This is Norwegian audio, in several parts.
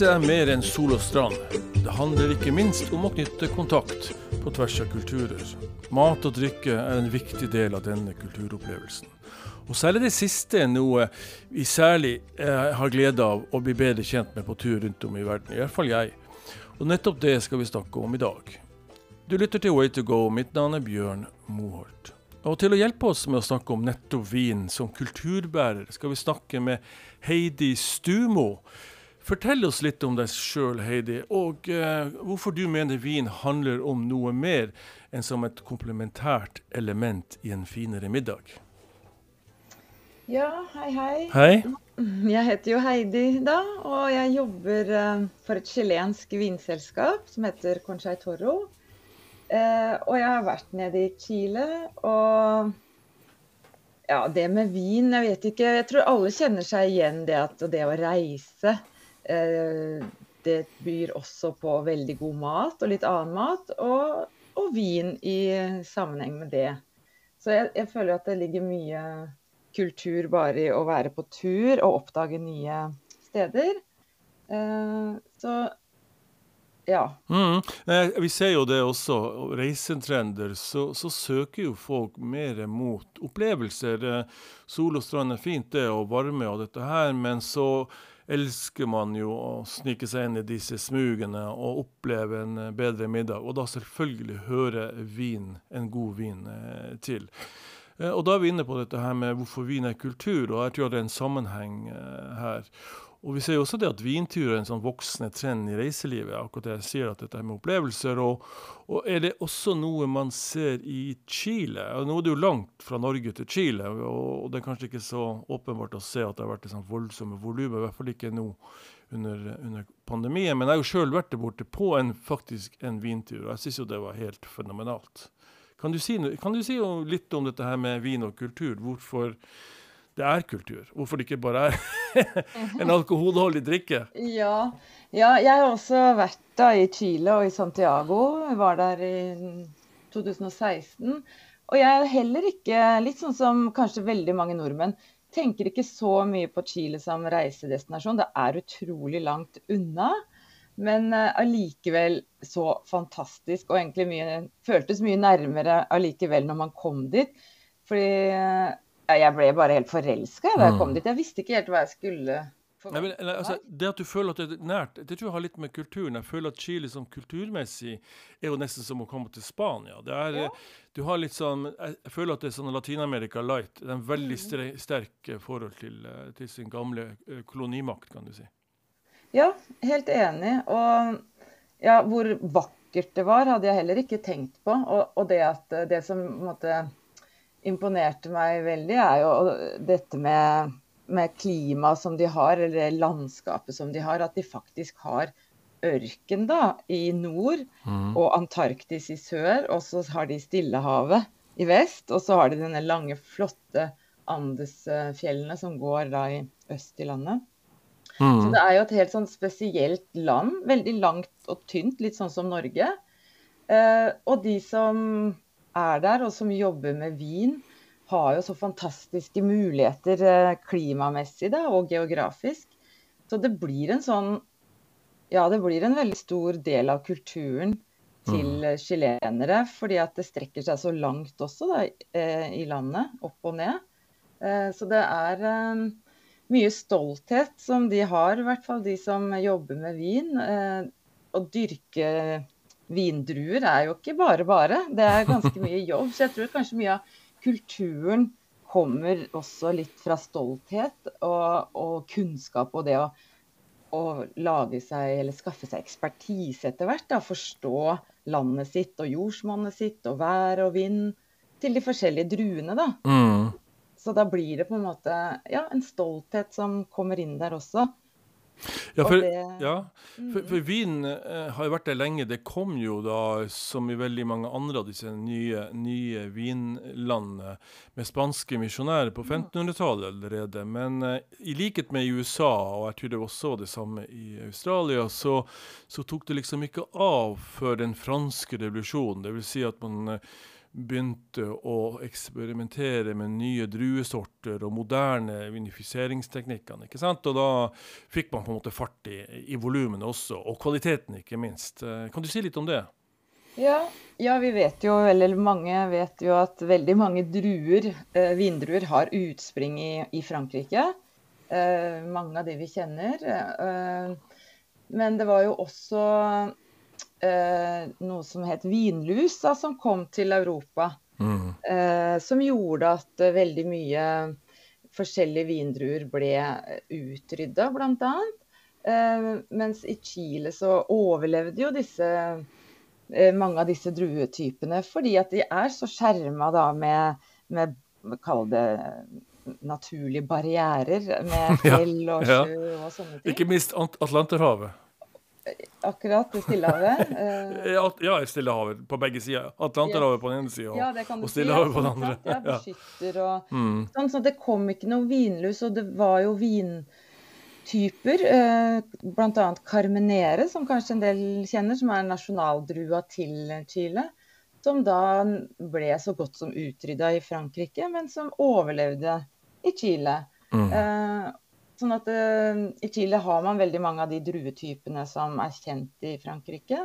Reise er mer enn sol og strand. Det handler ikke minst om å knytte kontakt på tvers av kulturer. Mat og drikke er en viktig del av denne kulturopplevelsen. Og særlig det siste er noe vi særlig eh, har glede av å bli bedre kjent med på tur rundt om i verden. I hvert fall jeg. Og nettopp det skal vi snakke om i dag. Du lytter til Way to go. Mitt navn er Bjørn Moholt. Og til å hjelpe oss med å snakke om nettopp vin som kulturbærer, skal vi snakke med Heidi Stumo. Fortell oss litt om deg sjøl, Heidi, og uh, hvorfor du mener vin handler om noe mer enn som et komplementært element i en finere middag. Ja, hei, hei. Hei. Jeg heter jo Heidi, da, og jeg jobber uh, for et chilensk vinselskap som heter Conchai Toro. Uh, og jeg har vært nede i Chile, og ja, det med vin, jeg vet ikke. Jeg tror alle kjenner seg igjen det at det å reise Eh, det byr også på veldig god mat og litt annen mat, og, og vin i sammenheng med det. Så jeg, jeg, føler at det ligger mye kultur bare i å være på tur og oppdage nye steder. Eh, så ja. Mm. Vi ser jo det også. Reisetrender, så, så, søker jo folk mer mot opplevelser. Eh, sol og strand er fint, det, og varme og dette her, men så elsker man jo å snike seg inn i disse smugene og oppleve en eh, bedre middag. Og da selvfølgelig høre vin, en god vin eh, til. Eh, og da er vi inne på dette her med hvorfor vin er kultur, og jeg tror det er en sammenheng her. Og vi ser jo også det at vintur er en sånn voksende trend i reiselivet. akkurat det jeg sier at dette er med opplevelser. Og, og, er det også noe man ser i Chile? Nå er det jo langt fra Norge til Chile, og, det er kanskje ikke så åpenbart å se at det har vært et sånt voldsomme volum, i hvert fall ikke nå under, under, pandemien. Men jeg har jo sjøl vært der borte på en, faktisk en vintur, og jeg syns jo det var helt fenomenalt. Kan du, si, kan du si litt om dette her med vin og kultur? Hvorfor det er kultur. Hvorfor det ikke bare er en alkoholholdig drikke. Ja. ja. jeg har også vært da i Chile og i Santiago. Jeg var der i 2016. Og jeg er heller ikke, litt sånn som kanskje veldig mange nordmenn, tenker ikke så mye på Chile som reisedestinasjon. Det er utrolig langt unna. Men uh, allikevel så fantastisk, og egentlig mye, føltes mye nærmere allikevel når man kom dit. Fordi uh, jeg ble bare helt forelska da jeg kom mm. dit. Jeg visste ikke helt hva jeg skulle Nei, men, altså, det at du føler at det er nært, det tror jeg har litt med kulturen. Jeg føler at Chile som kulturmessig er jo nesten som å komme til Spania. Det er, ja. Du har litt sånn, Jeg føler at det er sånn Latin-America light. Det er en veldig mm. sterk forhold til, eh, til, sin gamle eh, kolonimakt, kan du si. Ja, helt enig. Og ja, hvor vakkert det var, hadde jeg heller ikke tenkt på. Og, og det at eh, det som på en måte imponerte meg veldig, er jo dette med, med klimaet som de har, eller landskapet som de har. At de faktisk har ørken da, i nord mm. og Antarktis i sør. Og så har de Stillehavet i vest. Og så har de denne lange, flotte Andesfjellene som går da i øst i landet. Mm. Så det er jo et helt sånn spesielt land. Veldig langt og tynt, litt sånn som Norge. Eh, og de som er der, og som jobber med vin, har jo så fantastiske muligheter eh, klimamessig da, og geografisk. Så det blir en sånn Ja, det blir en veldig stor del av kulturen til mm. chilenere. Fordi at det strekker seg så langt også da, eh, i landet, opp og ned. Eh, så det er mye stolthet som de har, i hvert fall de som jobber med vin. Å dyrke vindruer er jo ikke bare bare. Det er ganske mye jobb. Så jeg tror kanskje mye av kulturen kommer også litt fra stolthet og, og kunnskap og det å, å, lage seg eller skaffe seg ekspertise etter hvert. Da. Forstå landet sitt og jordsmonnet sitt og vær og vind til de forskjellige druene. da. Mm. Så da blir det på en måte ja, en stolthet som kommer inn der også. Ja, for, det, ja, for, for vin eh, har jo vært der lenge. Det kom jo da, som i veldig mange andre av disse nye, nye vinlandene, med spanske misjonærer på 1500-tallet allerede. Men eh, i likhet med i USA, og jeg tror det også var det samme i Australia, så, så tok det liksom ikke av før den franske revolusjonen. Det vil si at man eh, begynte å eksperimentere med nye druesorter og moderne vinifiseringsteknikkene. ikke sant? Og da fikk man på en måte fart i, i volumene også, og kvaliteten ikke minst. Eh, kan du si litt om det? Ja, ja, vi vet jo, eller mange vet jo at veldig mange druer, eh, vindruer har utspring i, i Frankrike. Eh, mange av de vi kjenner. Eh, men det var jo også eh, noe som het vinlus, da, som kom til Europa. Mm. Eh, som gjorde at eh, veldig mye forskjellige vindruer ble utrydda, bl.a. Eh, mens i Chile så overlevde jo disse eh, mange av disse druetypene fordi at de er så skjerma da med, med Kall det naturlige barrierer med fjell og sjø og sånne ting. Ikke minst Atlanterhavet akkurat i Stillehavet. Eh. ja, i Stillehavet på begge sider. Atlanterhavet på den ene sida ja, og, Stillehavet på den andre. Ja, beskytter og mm. sånn, så Det kom ikke noe vinlus, og det var jo vintyper. Eh, Bl.a. Carmenere, som kanskje en del kjenner, som er nasjonaldrua til Chile. Som da ble så godt som utrydda i Frankrike, men som overlevde i Chile. Mm. Sånn at uh, I Chile har man veldig mange av de druetypene som er kjent i Frankrike.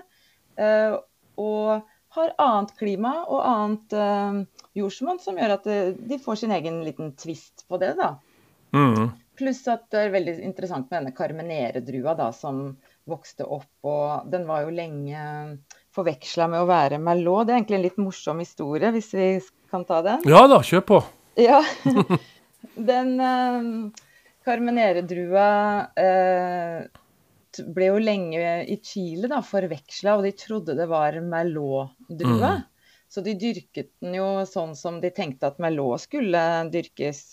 Uh, og har annet klima og annet uh, jordsmonn som gjør at de får sin egen liten tvist på det. da. Mm. Pluss at det er veldig interessant med denne karmenere-drua da, som vokste opp. og Den var jo lenge forveksla med å være merlot. Det er egentlig en litt morsom historie, hvis vi kan ta den? Ja da, kjør på. Ja, den Carmenere-drua eh, ble jo lenge i Chile da, forveksla, og de trodde det var Merlot-drua. Mm. Så de dyrket den jo sånn som de tenkte at Merlot skulle dyrkes.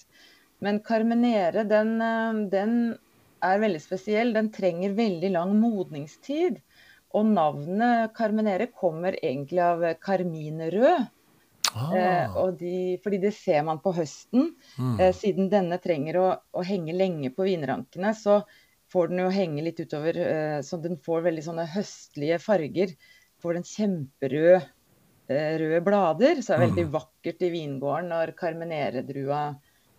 Men Carmenere, den, eh, den er veldig spesiell. Den trenger veldig lang modningstid. Og navnet Carmenere kommer egentlig av karminerød. Ah. Eh, de, fordi det ser man på høsten. Mm. Eh, siden denne trenger å, å, henge lenge på vinrankene, så får den jo henge litt utover, eh, så den får veldig sånne høstlige farger. Får den kjemperøde røde blader, så er det veldig mm. vakkert i vingården når Carmenere-drua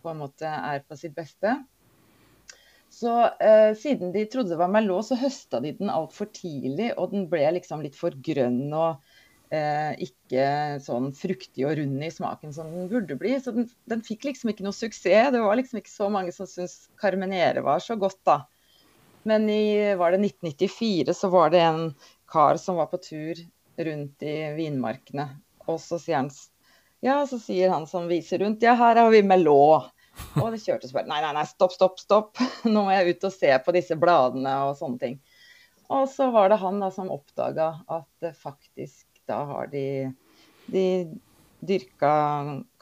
på en måte er på sitt beste. Så eh, siden de trodde det var Merlot, så høsta de den altfor tidlig, og den ble liksom litt for grønn. og ikke sånn fruktig og rund i smaken som den burde bli. Så den, den, fikk liksom ikke noe suksess. Det var liksom ikke så mange som syntes Carmenere var så godt, da. Men i var det 1994 så var det en kar som var på tur rundt i vinmarkene. Og så sier han ja, så sier han som viser rundt, ja, her har vi Melot. Og det kjørte så bare Nei, nei, nei, stopp, stopp, stopp. Nå må jeg ut og se på disse bladene og sånne ting. Og så var det han da som oppdaga at det faktisk da har de, de dyrka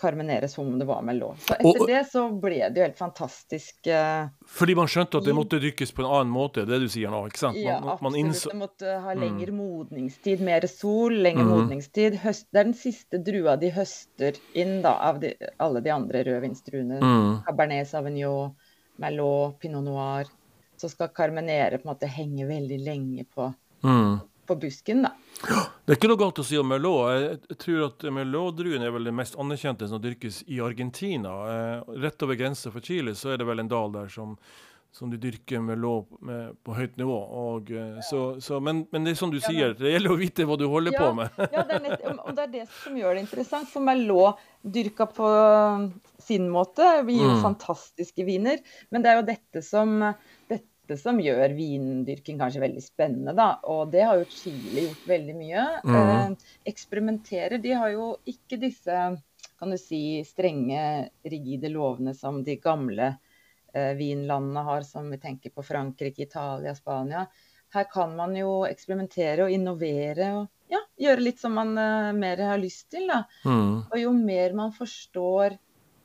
Carmenere som om det var med lov. Så etter og, det så ble det jo helt fantastisk. Uh, fordi man skjønte at det måtte dyrkes på en annen måte, det du sier nå? ikke sant? Man, ja, absolutt. Innså... Det måtte ha mm. lengre modningstid, mer sol, lengre mm. modningstid. Høst, det er den siste drua de høster inn da, av de, alle de andre rødvinsdruene. Mm. Cabernet Sauvignon, Merlot, Pinot Noir. Så skal Carmenere på en måte henge veldig lenge på, mm. På busken. da. Det er ikke noe galt å si om Merlot. Jeg tror at Merlot-druen er vel det mest anerkjente som dyrkes i Argentina. Eh, rett over grensa for Chile så er det vel en dal der som, som du dyrker Merlot med, på høyt nivå. Og, eh, så, så, men, men, det er som du sier, det gjelder å vite hva du holder ja, på med. ja, det nett, og det er det som gjør det interessant. For Merlot dyrka på sin måte gir mm. fantastiske viner. Men det er jo dette som dette som gjør vindyrking kanskje veldig spennende. Da. Og det har jo Chile gjort veldig mye. Mm. Eh, eksperimenterer. De har jo ikke disse kan du si, strenge, rigide lovene som de gamle eh, vinlandene har, som vi tenker på Frankrike, Italia, Spania. Her kan man jo eksperimentere og innovere og ja, gjøre litt som man eh, mer har lyst til. Da. Mm. Og jo mer man forstår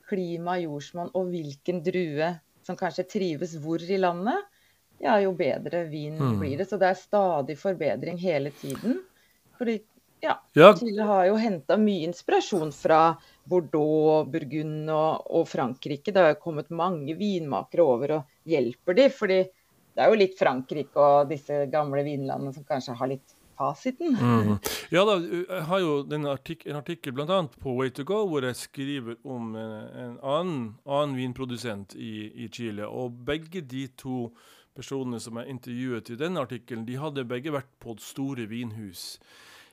klima, jordsmonn og hvilken drue som kanskje trives hvor i landet, ja, jo bedre vin mm. blir det. Så det er stadig forbedring hele tiden. Fordi ja, ja. Chile har jo henta mye inspirasjon fra Bordeaux, Burgund og, og, Frankrike. Det har kommet mange vinmakere over og hjelper de, fordi det er jo litt Frankrike og disse gamle vinlandene som kanskje har litt fasiten. Mm. Ja da, jeg har jo artik en artikkel bl.a. på Way to Go hvor jeg skriver om en, en annen, annen, vinprodusent i, i, Chile. Og begge de to personene som jeg intervjuet i denne artikkelen, de hadde begge vært på store vinhus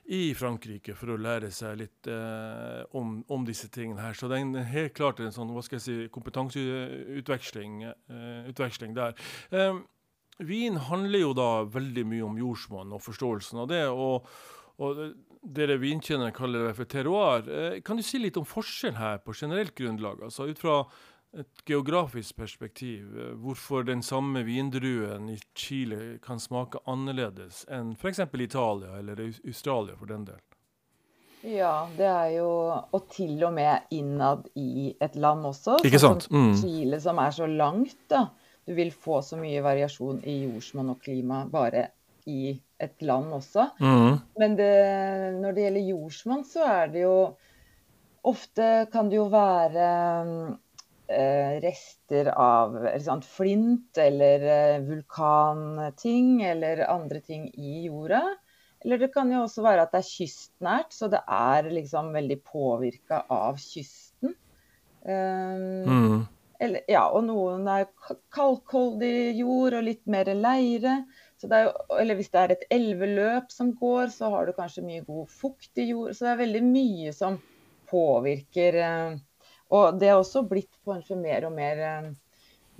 i Frankrike for å lære seg litt eh, om, om, disse tingene her. Så det er helt klart en sånn hva skal jeg si, kompetanseutveksling eh, der. Eh, vin handler jo da veldig mye om jordsmonn og forståelsen av det. og, og dere vinkjennere kaller det for terroir. Eh, kan du si litt om forskjell her på generelt grunnlag? Altså ut fra et geografisk perspektiv, eh, hvorfor den samme vindruen i Chile kan smake annerledes enn f.eks. Italia eller Australia for den del? Ja, det er jo Og til og med innad i et land også. Ikke sant? Mm. Chile som er så langt, da. Du vil få så mye variasjon i jordsmonn og klima bare i et land også. Mm. Men det, når det gjelder jordsmonn, så er det jo Ofte kan det jo være Eh, rester av sant, flint eller eh, vulkanting eller andre ting i jorda. Eller det kan jo også være at det er kystnært, så det er liksom veldig påvirka av kysten. Um, mm. eller, ja, og noen er kalkholdig jord og litt mer leire. Jo, eller hvis det er et elveløp som går, så har du kanskje mye god fukt i jord. Så det er veldig mye som påvirker uh, og det er også blitt kanskje mer og mer eh,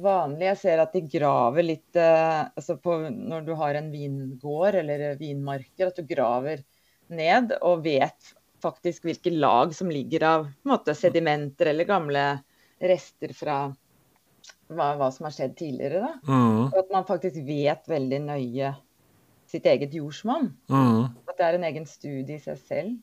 vanlig. Jeg ser at de graver litt eh, altså på, Når du har en vingård eller vinmarker, at du graver ned og vet faktisk hvilke lag som ligger av måte, sedimenter eller gamle rester fra hva, hva som har skjedd tidligere. Mm. At man faktisk vet veldig nøye sitt eget jordsmonn. Mm. At det er en egen studie i seg selv.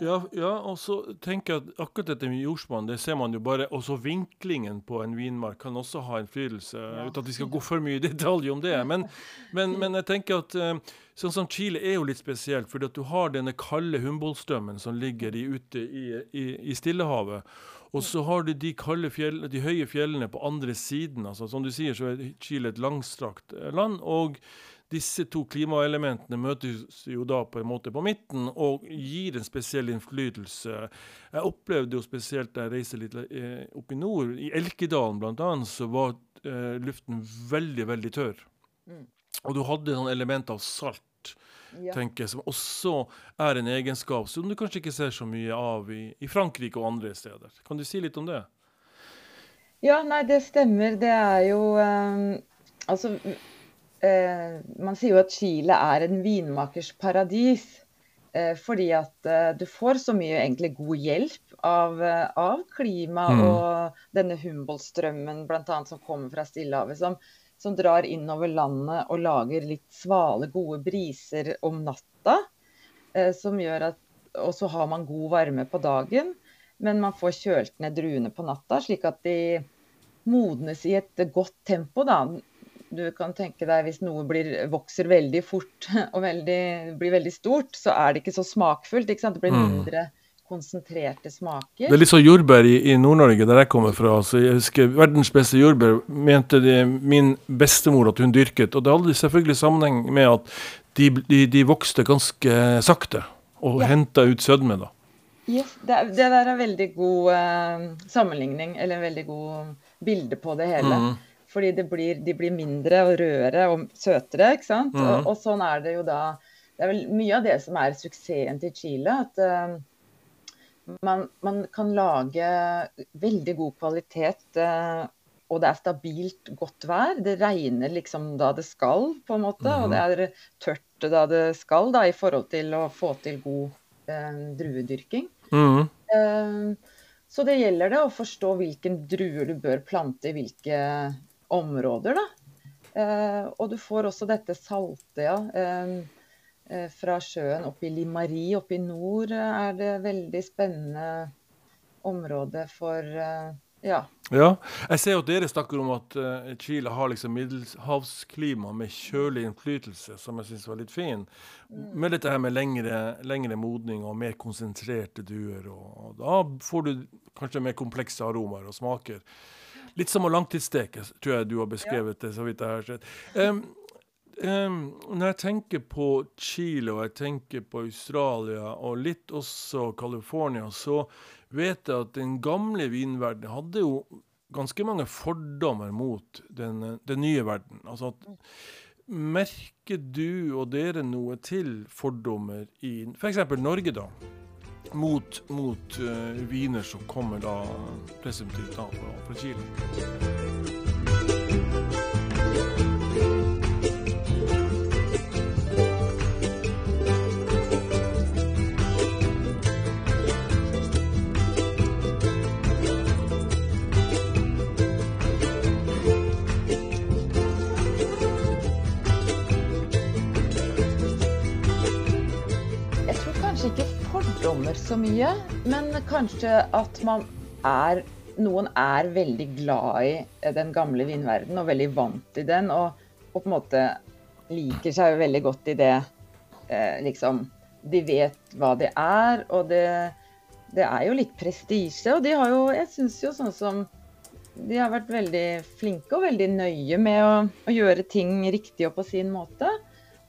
Ja, ja, og så tenker jeg at akkurat dette med jordsmonn, det ser man jo bare Også vinklingen på en vinmark kan også ha innflytelse, ja. uten at vi skal gå for mye i detalj om det. Men, men, men jeg tenker at uh, sånn som Chile er jo litt spesielt, fordi at du har denne kalde Humboldt-strømmen som ligger i, ute i, i, i Stillehavet. Og så har du de, fjell, de høye fjellene på andre siden. altså Som du sier, så er Chile et langstrakt land. og disse to klimaelementene møtes jo da på en måte på midten og gir en spesiell innflytelse. Jeg opplevde jo spesielt da jeg reiste litt eh, opp i nord, i Elkedalen bl.a., så var eh, luften veldig, veldig tørr. Mm. Og du hadde noen element av salt. Ja. tenker Som også er en egenskap som du kanskje ikke ser så mye av i, i Frankrike og andre steder. Kan du si litt om det? Ja, nei, det stemmer. Det er jo um, Altså, man sier jo at Chile er en vinmakers paradis. Eh, fordi at eh, du får så mye egentlig god hjelp av, av klima mm. og denne Humboldt-strømmen bl.a. som kommer fra Stillehavet. Som, som, drar innover landet og lager litt svale, gode briser om natta. som gjør at Og så har man god varme på dagen, men man får kjølt ned druene på natta, slik at de modnes i et godt tempo. da du kan tenke deg hvis noe blir, vokser veldig fort og veldig, blir veldig stort, så er det ikke så smakfullt. ikke sant? Det blir mm. mindre konsentrerte smaker. Det er litt sånn jordbær i, i Nord-Norge, der jeg kommer fra. Så jeg husker Verdens beste jordbær mente det min bestemor at hun dyrket. Og det hadde selvfølgelig sammenheng med at de, de, de vokste ganske sakte og ja. henta ut sødme. da. Yes, det, det, der er veldig god uh, sammenligning, eller en veldig god bilde på det hele. Mm. Fordi blir, de blir mindre og rødere og søtere. ikke sant? Mm. Og, og, sånn er det jo da. Det er vel mye av det som er suksessen til Chile. At uh, man, man, kan lage veldig god kvalitet, uh, og det er stabilt godt vær. Det regner liksom da det skal, på en måte. Mm. Og det er tørt da det skal, da, i forhold til å få til god uh, druedyrking. Mm. Så det gjelder det å forstå hvilken druer du bør plante i hvilke områder. Eh, og du får også dette salte, ja. Eh, eh fra sjøen opp i Limari oppe i nord er det veldig spennende område for eh, ja. ja. Jeg ser at dere snakker om at uh, Chile har liksom middelhavsklima med kjølig innflytelse, som jeg syns var litt fin. Mm. Med dette her med lengre, lengre modning og mer konsentrerte duer. Og, og da får du kanskje mer komplekse aromaer og smaker. Litt som å langtidssteke, tror jeg du har beskrevet det. så vidt jeg har sett. Um, um, når jeg tenker på Chile og jeg tenker på Australia og litt også California, så vet jeg at den gamle vinverdenen hadde jo ganske mange fordommer mot den, den nye verden. Altså at, merker du og dere noe til fordommer i f.eks. Norge, da? Mot, mot uh, viner som kommer da presumptivt da, fra, Chile? Så mye, men kanskje at man er Noen er veldig glad i den gamle vinverdenen og veldig vant i den. Og, og på en måte liker seg veldig godt i det. Eh, liksom De vet hva det er, og det, det er jo litt prestisje. Og de har jo Jeg syns jo sånn som de har vært veldig flinke og veldig nøye med å, å gjøre ting riktig og på sin måte.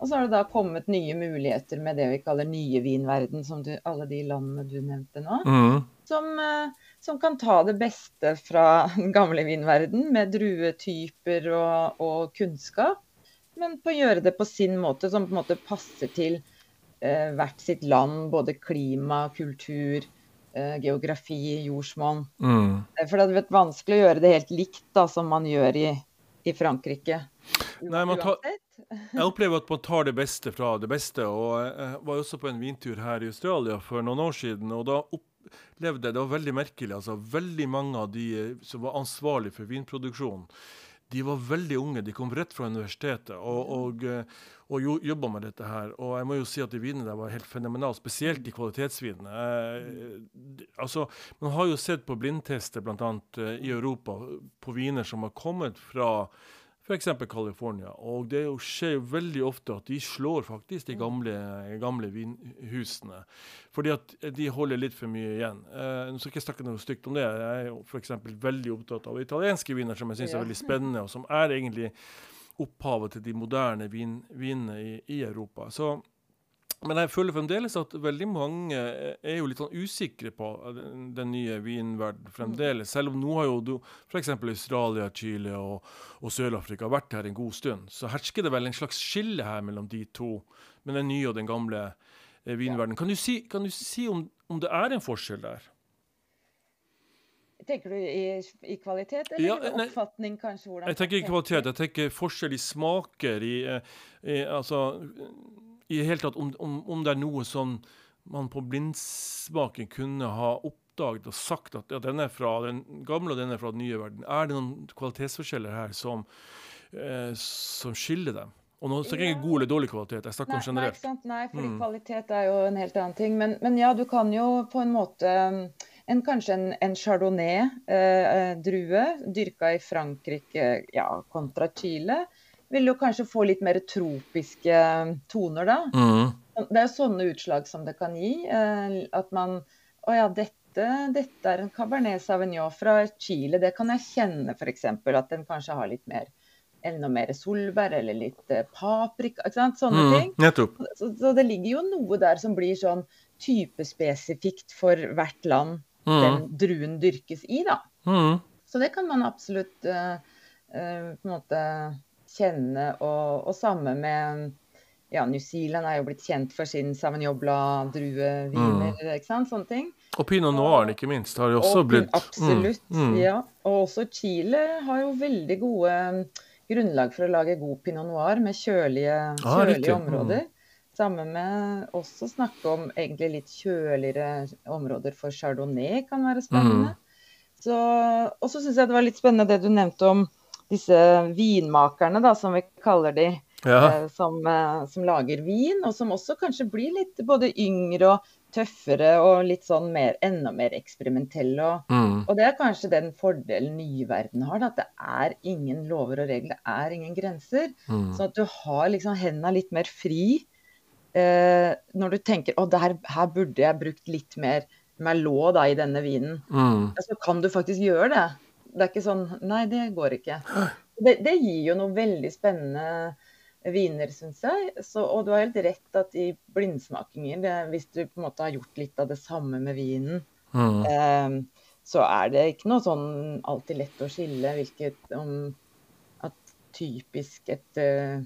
Og så har det da kommet nye muligheter med det vi kaller nye vinverden, som du, alle de landene du nevnte nå. Mm. Som, eh, som, kan ta det beste fra den gamle vinverden med druetyper og, og, kunnskap, men på å gjøre det på sin måte, som på en måte passer til eh, hvert sitt land. Både klima, kultur, eh, geografi, jordsmonn. Mm. For det hadde vært vanskelig å gjøre det helt likt da, som man gjør i, i Frankrike. Nei, man tar, jeg opplever at man tar det beste fra det beste. og Jeg var også på en vintur her i Australia for noen år siden. og da opplevde jeg Det var veldig merkelig. altså Veldig mange av de som var ansvarlige for vinproduksjonen, de var veldig unge. De kom rett fra universitetet og, og, og jobba med dette her. Og jeg må jo si at de vinene der var helt fenomenale, spesielt de kvalitetsvinene. Eh, altså, man har jo sett på blindtester bl.a. Eh, i Europa på viner som har kommet fra f.eks. California. Og det skjer jo veldig ofte at de slår faktisk de gamle, gamle vinhusene. Fordi at de holder litt for mye igjen. Eh, nå skal jeg ikke snakke noe stygt om det. Jeg er jo f.eks. veldig opptatt av italienske viner som jeg syns ja. er veldig spennende, og som er egentlig opphavet til de moderne vin, vinene i, i Europa. Så men jeg føler fremdeles at veldig mange er jo litt sånn usikre på den, den nye vinverden fremdeles. Selv om nå har jo du f.eks. Australia, Chile og, og Sør-Afrika vært her en god stund. Så hersker det vel en slags skille her mellom de to, med den nye og den gamle eh, vinverdenen. Kan du si, kan du si om, om, det er en forskjell der? Tenker du i, i kvalitet, eller ja, nei, oppfatning, kanskje? Jeg tenker i kvalitet. Jeg tenker forskjell i smaker, i, eh, i altså i hele tatt om, om, om, det er noe som man på blindsmaken kunne ha oppdaget og sagt at ja, den er fra den gamle og den er fra den nye verden. Er det noen kvalitetsforskjeller her som, eh, som skiller dem? Og nå snakker jeg ikke god eller dårlig kvalitet, jeg snakker nei, om generelt. Nei, nei fordi mm. kvalitet er jo en helt annen ting. Men, men, ja, du kan jo på en måte en, Kanskje en, en chardonnay-drue eh, dyrka i Frankrike ja, kontra Chile vil jo kanskje få litt mer tropiske toner da. Mm. Det er sånne utslag som det kan gi. Eh, at man Å ja, dette, dette er en Cabernet Sauvignon fra Chile. Det kan jeg kjenne f.eks. At den kanskje har litt mer enda mer solbær eller litt eh, paprika. ikke sant? Sånne mm, ting. Nettopp. Så, så, det ligger jo noe der som blir sånn typespesifikt for hvert land mm. den druen dyrkes i, da. Mm. Så det kan man absolutt uh, uh, på en måte kjenne. Og, og samme med ja, New Zealand er jo blitt kjent for sin Sauvignon Blanc-drueviner. Mm. ikke sant, Sånne ting. Og pinot noir, ikke minst, har jo også og, blitt Absolutt. Mm. Mm. ja. Og også Chile har jo veldig gode um, grunnlag for å lage god pinot noir med kjølige, ah, kjølige områder. Samme med også snakke om egentlig litt kjøligere områder for chardonnay kan være spennende. Mm. Så, og så syns jeg det var litt spennende det du nevnte om disse vinmakerne, da, som vi kaller de, ja. eh, som, eh, som, lager vin, og som også kanskje blir litt både yngre og tøffere og litt sånn mer, enda mer eksperimentelle. Og, mm. og det er kanskje den fordelen nye verden har, da, at det er ingen lover og regler, det er ingen grenser. Mm. Så at du har liksom hendene litt mer fri. Eh, når du tenker at her burde jeg brukt litt mer Merlot da, i denne vinen, mm. så kan du faktisk gjøre det. Det er ikke sånn Nei, det går ikke. Det, det gir jo noe veldig spennende viner, syns jeg. Så, og du har helt rett at i blindsmakinger, det, hvis du på en måte har gjort litt av det samme med vinen, mm. eh, så er det ikke noe sånn alltid lett å skille hvilket om at typisk et uh,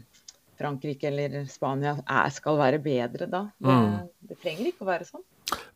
Frankrike eller Spania er, skal være bedre da. Det, mm. det trenger ikke å være sånn.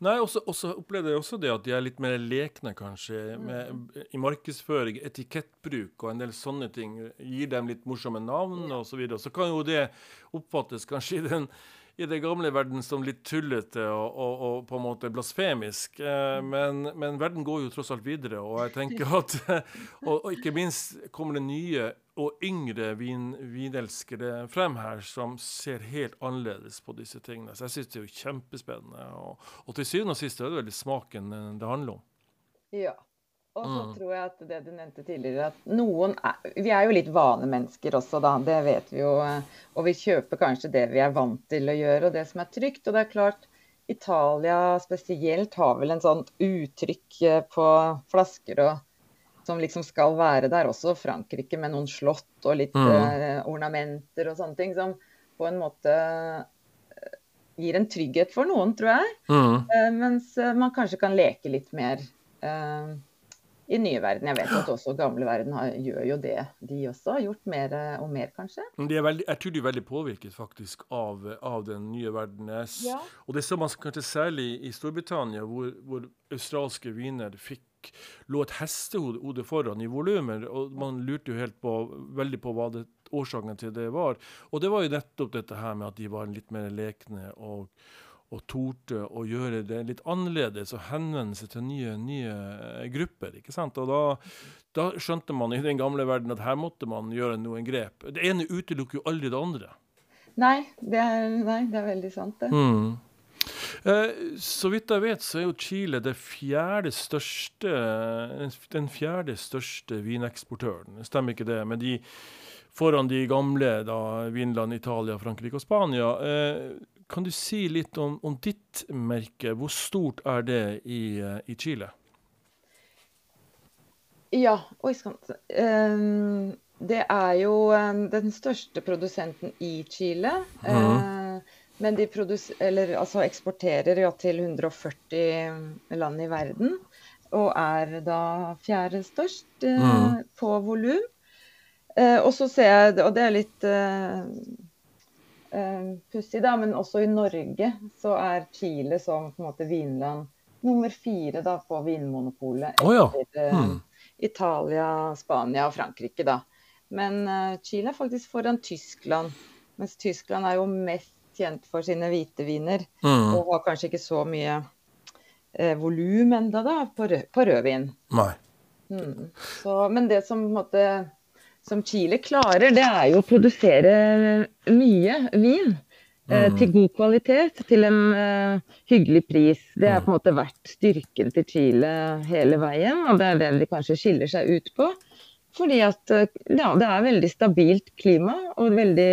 Nei, og så opplevde jeg også det at de er litt mer lekne, kanskje, med, i markedsføring, etikettbruk og en del sånne ting. Gir dem litt morsomme navn osv. Så, så kan jo det oppfattes kanskje i den i den gamle verden som litt tullete og, og, og på en måte blasfemisk. Eh, mm. men, men, verden går jo tross alt videre, og jeg tenker at og, og, ikke minst kommer det nye og yngre vin, vinelskere frem her som ser helt annerledes på disse tingene. Så jeg syns det er jo kjempespennende. Og, og til syvende og sist er det veldig smaken det handler om. Ja. Og så mm. tror jeg at det du nevnte tidligere, at noen er Vi er jo litt vanemennesker også, da. Det vet vi jo. Og vi kjøper kanskje det vi er vant til å gjøre, og det som er trygt. Og det er klart, Italia spesielt har vel en sånn uttrykk eh, på flasker og, som liksom skal være der. Også Frankrike med noen slott og litt mm. uh, ornamenter og sånne ting. Som på en måte uh, gir en trygghet for noen, tror jeg. Mm. Uh, mens man kanskje kan leke litt mer. Uh, i nye verden. Jeg vet at også gamle verden har, gjør jo det, de også. Har gjort mer og mer, kanskje. Veldig, jeg tror de er veldig påvirket faktisk av, av den nye verden. Ja. Og det så man kanskje særlig i Storbritannia, hvor, hvor australske viner fikk lå et hestehode foran i volumer, og man lurte jo helt på, veldig på hva det, årsaken til det var. Og det var jo nettopp dette her med at de var litt mer lekne og og torde å gjøre det litt annerledes og henvende seg til nye, nye grupper. ikke sant? Og da, da, skjønte man i den gamle verden at her måtte man gjøre noen grep. Det ene utelukker jo aldri det andre. Nei, det er, nei, det er veldig sant, det. Mm. Eh, så vidt jeg vet, så er jo Chile det fjerde største, den fjerde største vineksportøren. Stemmer ikke det? med de foran de gamle, da, Vinland, Italia, Frankrike og Spania. Eh, kan du si litt om, om ditt merke? Hvor stort er det i, eh, i Chile? Ja, oi sann. um, Det er jo um, den største produsenten i Chile. Mm. Uh, men de eller, altså eksporterer ja, til 140 land i verden. Og er da fjerde størst eh, mm. på volum. Eh, og så ser jeg, og det er litt eh, pussig, da, men også i Norge så er Chile som på en måte vinland nummer fire da, på Vinmonopolet etter oh, ja. mm. Italia, Spania og Frankrike. da. Men uh, Chile er faktisk foran Tyskland, mens Tyskland er jo mest kjent for sine hvite viner. Mm. Og har kanskje ikke så mye eh, volum enda da, på, rød, på rødvin. Nei. Mm. Så, men det som måte som Chile klarer, det er jo å produsere mye vin. Eh, mm. Til god kvalitet, til en uh, hyggelig pris. Det har på en måte vært styrken til Chile hele veien, og det er det de kanskje skiller seg ut på. Fordi at uh, ja, det er veldig stabilt klima, og veldig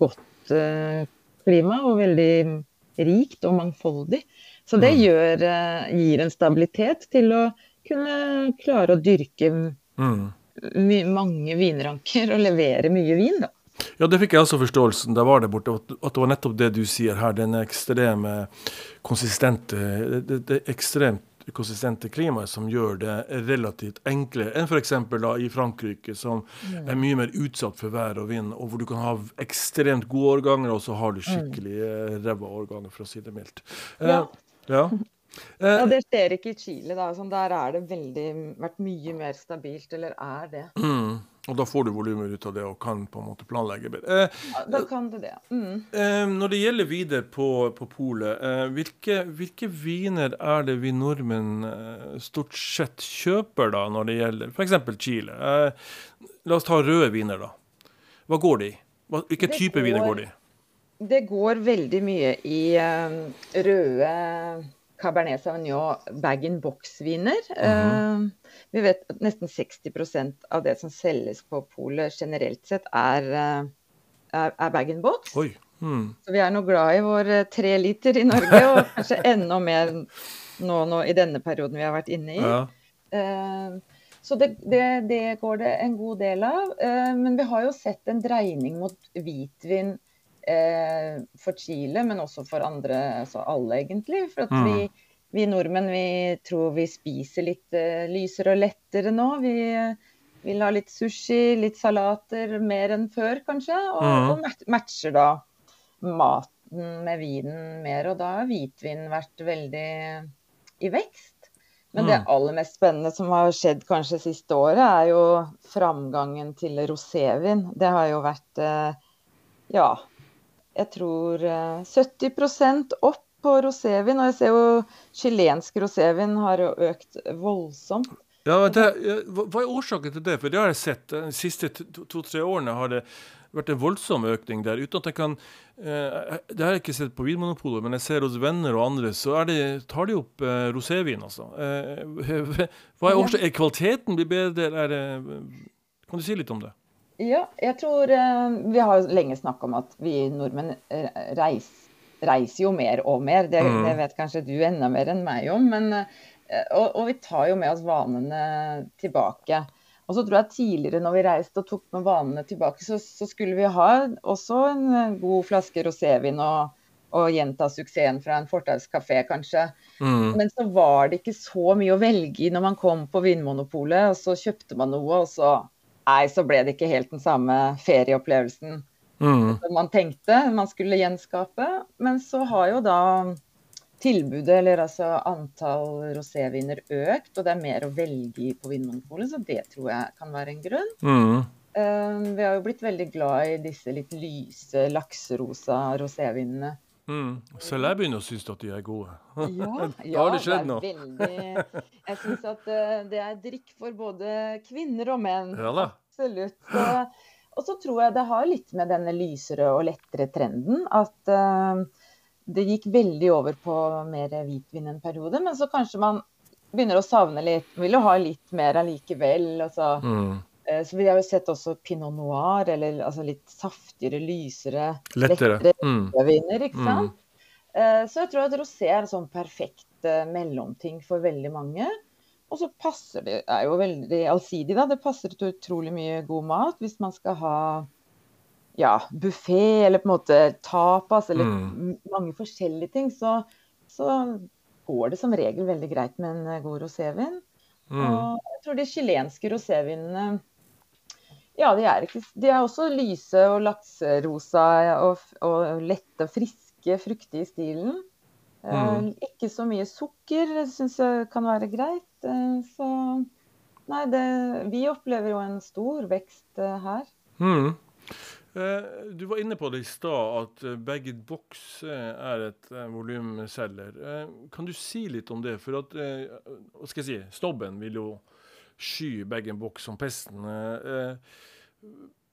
godt uh, klima. Og veldig rikt og mangfoldig. Så det mm. gjør, gir en stabilitet til å kunne klare å dyrke mm mange vinranker og levere mye vin, da. Ja, det fikk jeg også forståelsen da var der borte, at det var nettopp det du sier her. Den ekstreme, konsistente, det, det ekstremt konsistente klimaet som gjør det relativt enklere enn f.eks. i Frankrike, som er mye mer utsatt for vær og vind, og hvor du kan ha ekstremt gode årganger, og så har du skikkelig mm. ræva årganger, for å si det mildt. Ja. Uh, ja. Ja, Det skjer ikke i Chile. da, sånn, Der er det veldig, vært mye mer stabilt, eller er det. Mm. Og da får du volumer ut av det og kan på en måte planlegge bedre. Eh, ja, da kan du det. Mm. Eh, når det gjelder videre på, på polet, eh, hvilke, hvilke, viner er det vi nordmenn eh, stort sett kjøper da, når det gjelder f.eks. Chile? Eh, la oss ta røde viner, da. Hva går de i? Hvilke type viner går de i? Det går veldig mye i um, røde Cabernet Sauvignon bag-in-box-viner. Uh, vi vet at nesten 60% av det som selges på polet generelt sett, er, uh, er, er bag-in-box. Mm. Så vi er nå glad i vår uh, tre liter i Norge, og kanskje enda mer nå, nå, i denne perioden vi har vært inne i. Ja. så det, det, det, går det en god del av. Eh, men vi har jo sett en dreining mot hvitvin eh, for Chile, men også for andre, altså alle egentlig. For at mm. vi, vi, nordmenn vi tror vi spiser litt eh, lysere og lettere nå. Vi vil ha litt sushi, litt salater, mer enn før kanskje. Og, mm. og matcher da maten med vinen mer. Og da har hvitvin vært veldig i vekst. Men det mm. aller mest spennende som har skjedd kanskje siste året, er jo framgangen til rosévin. Det har jo vært eh, ja, jeg tror 70 eh, opp på rosévin. Og jeg ser jo chilensk rosévin har økt voldsomt. Ja, det, Hva er årsaken til det? For det har jeg sett. De siste to-tre årene har det vært en voldsom økning der. uten at jeg kan, eh, Det har jeg ikke sett på Vinmonopolet, men jeg ser hos venner og andre, så det, tar de opp eh, rosévin. altså. Eh, hva er årsaken? Er kvaliteten blitt bedre? Er det, kan du si litt om det? Ja, jeg tror eh, Vi har lenge snakka om at vi nordmenn eh, reiser, reiser jo mer og mer. Det, mm. det, vet kanskje du enda mer enn meg om. Men, eh, og, og vi tar jo med oss vanene tilbake. Og så tror jeg tidligere når vi reiste og tok med vanene tilbake, så, så skulle vi ha også en god flaske rosévin og, og, gjenta suksessen fra en fortauskafé, kanskje. Mm. Men så var det ikke så mye å velge i når man kom på Vinmonopolet, og så kjøpte man noe, og så Nei, så ble det ikke helt den samme ferieopplevelsen mm. som man tenkte man skulle gjenskape. Men så har jo da tilbudet, eller altså antall roséviner, økt, og det er mer å velge i på Vinmonopolet, så det tror jeg kan være en grunn. Mm. Uh, vi har jo blitt veldig glad i disse litt lyse, lakserosa rosévinene. Mm. Selv jeg begynner å synes at de er gode. Ja, ja det, det er noe? Veldig, jeg syns at uh, det er drikk for både kvinner og menn. Ja, da. Absolutt. Og, og så tror jeg det har litt med denne lysere og lettere trenden at uh, det gikk veldig over på mer hvitvin en periode, men så kanskje man begynner å savne litt. Vil jo ha litt mer allikevel. Altså. Mm. Eh, så vi har jo sett også pinot noir, eller altså litt saftigere, lysere, lettere, lettere mm. viner, ikke mm. sant. Mm. Så jeg tror at rosé er en sånn perfekt eh, mellomting for veldig mange. Og så passer det, er jo veldig allsidig, da. Det passer til utrolig mye god mat hvis man skal ha ja, buffé eller på en måte tapas eller mm. mange forskjellige ting, så, så, går det som regel veldig greit med en god rosévin. Mm. Og jeg tror de chilenske rosévinene ja, de er, ikke, de er, også lyse og lakserosa og, og lette og friske, fruktige i stilen. Eh, mm. Uh, ikke så mye sukker syns jeg kan være greit. Uh, så nei, det, vi opplever jo en stor vekst uh, her. Mm. Eh, du var inne på det i stad, at eh, bag-in-box eh, er et volumselger. Kan du si litt om det? For at hva skal jeg si, snobben vil jo sky bag-in-box som pesten.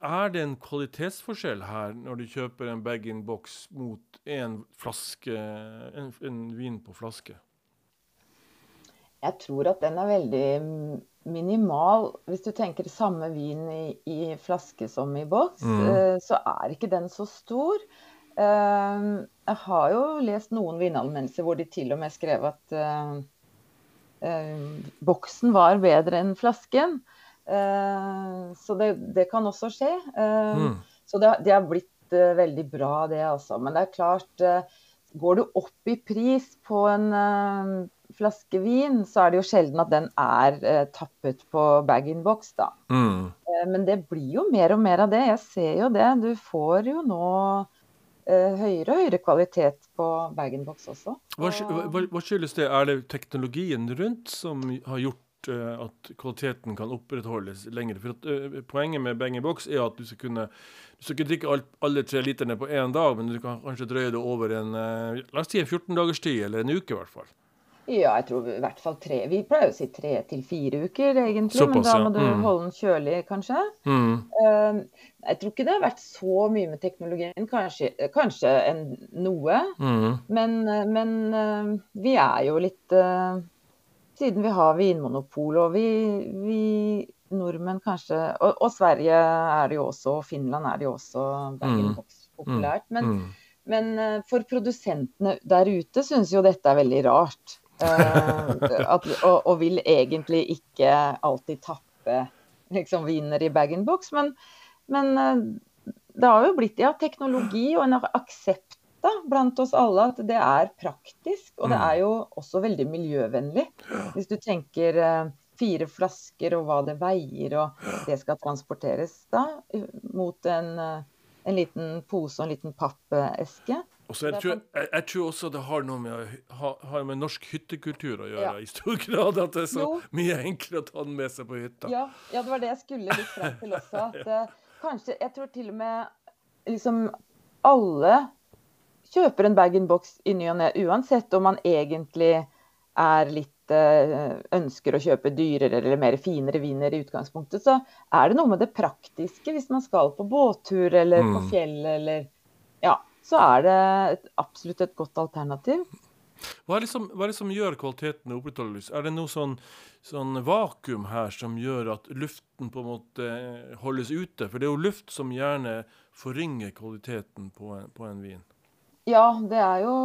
Er det en kvalitetsforskjell her når du kjøper en bag-in-box mot en, flaske, en, en vin på flaske? Jeg tror at den er veldig minimal. Hvis du tenker samme vin i, i flaske som i boks, mm. uh, så er ikke den så stor. Uh, jeg har jo lest noen vinanmeldelser hvor de til og med skrev at boksen var bedre enn flasken. så det, det, kan også skje. Mm. Så det, det, har blitt veldig bra, det altså. Men det er klart, går du opp i pris på en flaske vin, så er det jo sjelden at den er eh, tappet på bag-in-box, da. Mm. Eh, men det blir jo mer og mer av det. Jeg ser jo det. Du får jo nå eh, høyere og høyere kvalitet på bag-in-box også. Hva, hva, hva, skyldes det? Er det teknologien rundt som har gjort eh, at kvaliteten kan opprettholdes lenger? For at, uh, Poenget med bag-in-box er at du skal kunne du skal ikke drikke alt, alle tre literne på én dag, men du kan kanskje drøye det over en la oss si en 14 dagers tid, eller en uke i hvert fall. Ja, jeg tror i hvert fall tre. Vi pleier å si tre til fire uker, egentlig. Såpass, men da må du mm. holde den kjølig, kanskje. Mm. Uh, jeg tror ikke det har vært så mye med teknologien. Kanskje, kanskje en, noe. Mm. Men, men uh, vi er jo litt uh, Siden vi har vinmonopol, og vi, vi nordmenn kanskje og, og, Sverige er det jo også, og Finland er det jo også bag-in-box mm. populært. Men, mm. men for produsentene der ute syns jo dette er veldig rart. At, og, og, vil egentlig ikke alltid tappe liksom, viner i bag-in-box. Men, men uh, det har jo blitt ja, teknologi og en aksept blant oss alle at det er praktisk. Og det mm. er jo også veldig miljøvennlig. Hvis du tenker uh, fire flasker og hva det veier, og det skal transporteres da mot en, en liten pose og en liten pappeske. Og så jeg, tror, jeg, jeg, tror også det har noe med, har med norsk hyttekultur å gjøre ja. i stor grad. At det er så jo. mye enklere å ta den med seg på hytta. Ja, ja det var det jeg skulle litt frem til også. At kanskje, Jeg tror til og med liksom alle kjøper en bag-in-box i ny og ne, uansett om man egentlig er litt uh, ønsker å kjøpe dyrere eller mer finere viner i utgangspunktet, så er det noe med det praktiske hvis man skal på båttur eller på mm. fjellet eller Ja så er det et, absolutt et godt alternativ. Hva er, det som, hva er det som gjør kvaliteten opprettholdes? Er det noe sånn, sånn, vakuum her som gjør at luften på en måte holdes ute? For det er jo luft som gjerne forringer kvaliteten på en, på en vin. Ja, det er jo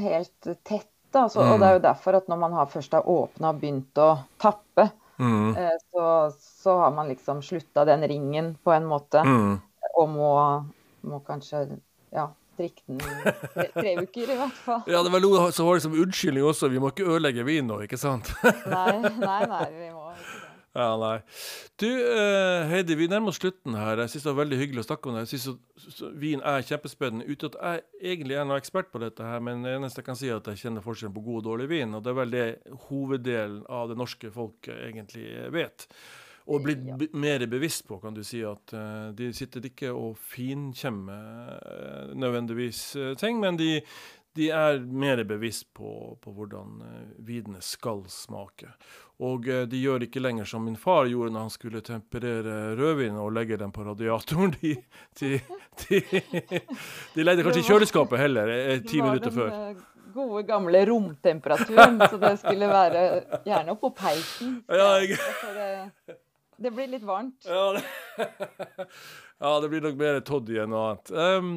helt tett. Altså, mm. Og det er jo derfor at når man har først har åpna og begynt å tappe, mm. eh, så, så, har man liksom slutta den ringen på en måte. Mm. Og må, må kanskje ja, den tre, tre, uker, i hvert fall. Ja, det var noe som var liksom unnskyldning også. Vi må ikke ødelegge vin nå, ikke sant? nei, nei, nei, vi må ikke det. Ja, nei. Du, uh, Heidi, vi nærmer oss slutten her. Jeg syns det var veldig hyggelig å snakke om det. Jeg syns vin er kjempespennende. Uten at jeg egentlig er noen ekspert på dette her, men det eneste jeg kan si, er at jeg kjenner forskjellen på god og dårlig vin. Og det er vel det hoveddelen av det norske folket egentlig vet og blitt ja. mer bevisst på, kan du si, at uh, de sitter ikke og finkjemmer uh, nødvendigvis uh, ting, men de, de, er mer bevisst på, på hvordan vinene skal smake. Og de gjør ikke lenger som min far gjorde når han skulle temperere rødvin og legge den på radiatoren. De, de, de, de legger kanskje i kjøleskapet heller, ti minutter før gode, gamle romtemperaturen. så det skulle være gjerne oppå peisen. Ja, jeg... Det blir litt varmt. Ja, det, ja, det blir nok mer toddy enn noe annet. Um,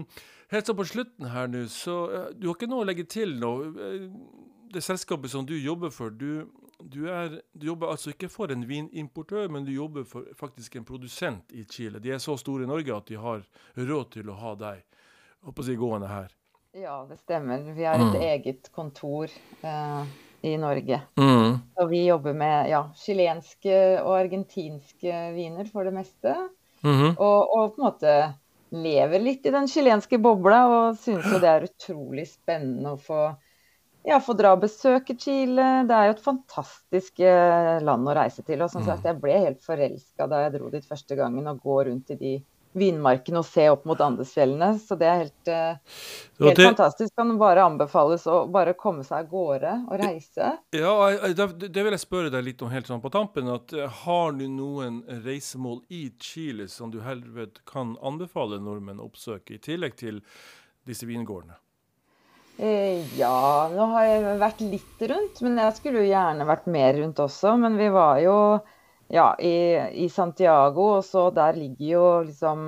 helt sånn på slutten her nå, så uh, Du har ikke noe å legge til nå. Uh, det selskapet som du jobber for, du, du, er, du, jobber altså ikke for en vinimportør, men du jobber for faktisk en produsent i Chile. De er så store i Norge at de har råd til å ha deg håper å si, gående her. Ja, det stemmer. Vi har et mm. eget kontor. Uh, i Norge. Mm. Og vi jobber med ja, chilenske og argentinske viner for det meste. Mm -hmm. og, og, på en måte lever litt i den chilenske bobla og syns jo det er utrolig spennende å få, ja, få dra og besøke Chile. Det er jo et fantastisk eh, land å reise til. Og som sagt, mm. jeg ble helt forelska da jeg dro dit første gangen og går rundt i de vinmarken og se opp mot Andesfjellene. Så det er helt, uh, helt det... fantastisk. Kan bare anbefales å bare komme seg av gårde og reise. Ja, det, vil jeg spørre deg litt om helt sånn på tampen. at uh, Har du noen reisemål i Chile som du herved kan anbefale nordmenn å oppsøke, i tillegg til disse vingårdene? Eh, ja, nå har jeg vært litt rundt, men jeg skulle jo gjerne vært mer rundt også. Men vi var jo ja, i, i, Santiago. Og så der ligger jo liksom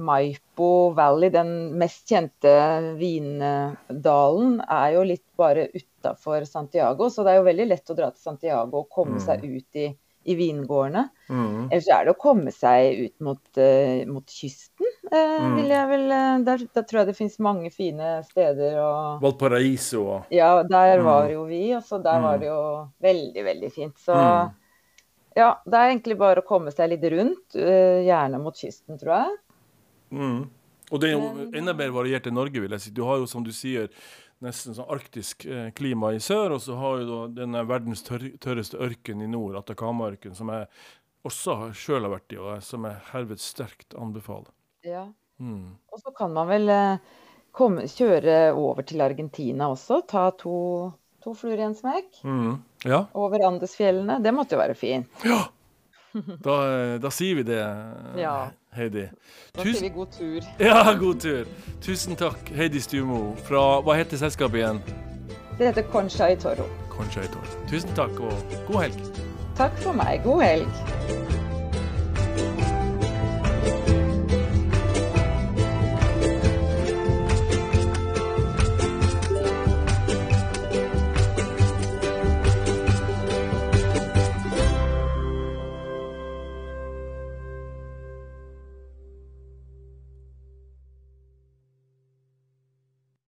Maipo Valley, den mest kjente vindalen, er jo litt bare utafor Santiago. Så det er jo veldig lett å dra til Santiago og komme mm. seg ut i, i vingårdene. Mm. Ellers er det å komme seg ut mot, uh, mot kysten. Uh, vil jeg vel, uh, der, der, tror jeg det finnes mange fine steder. Og, Valparaiso. Ja, der var mm. jo vi. Og så der var mm. det jo veldig, veldig fint. Så mm. Ja, det er egentlig bare å komme seg litt rundt, uh, gjerne mot kysten, tror jeg. Mm. Og det er jo enda mer variert enn Norge, vil jeg si. Du har jo, som du sier, nesten sånn arktisk eh, klima i sør, og så har du denne verdens tør tørreste ørken i nord, Atacama-ørken, som jeg også sjøl har vært i, og som jeg herved sterkt anbefaler. Ja. Mm. Og så kan man vel eh, komme, kjøre over til Argentina også, ta to To fluer i en smekk. Mm. Ja. Over Andesfjellene. Det måtte jo være fint. Ja! Da, da sier vi det, ja. Heidi. Da sier vi god tur. Ja, god tur. Tusen takk, Heidi Stumo fra Hva heter selskapet igjen? Det heter Concha i Toro. Concha i Toro. Tusen takk, og god helg. Takk for meg. God helg.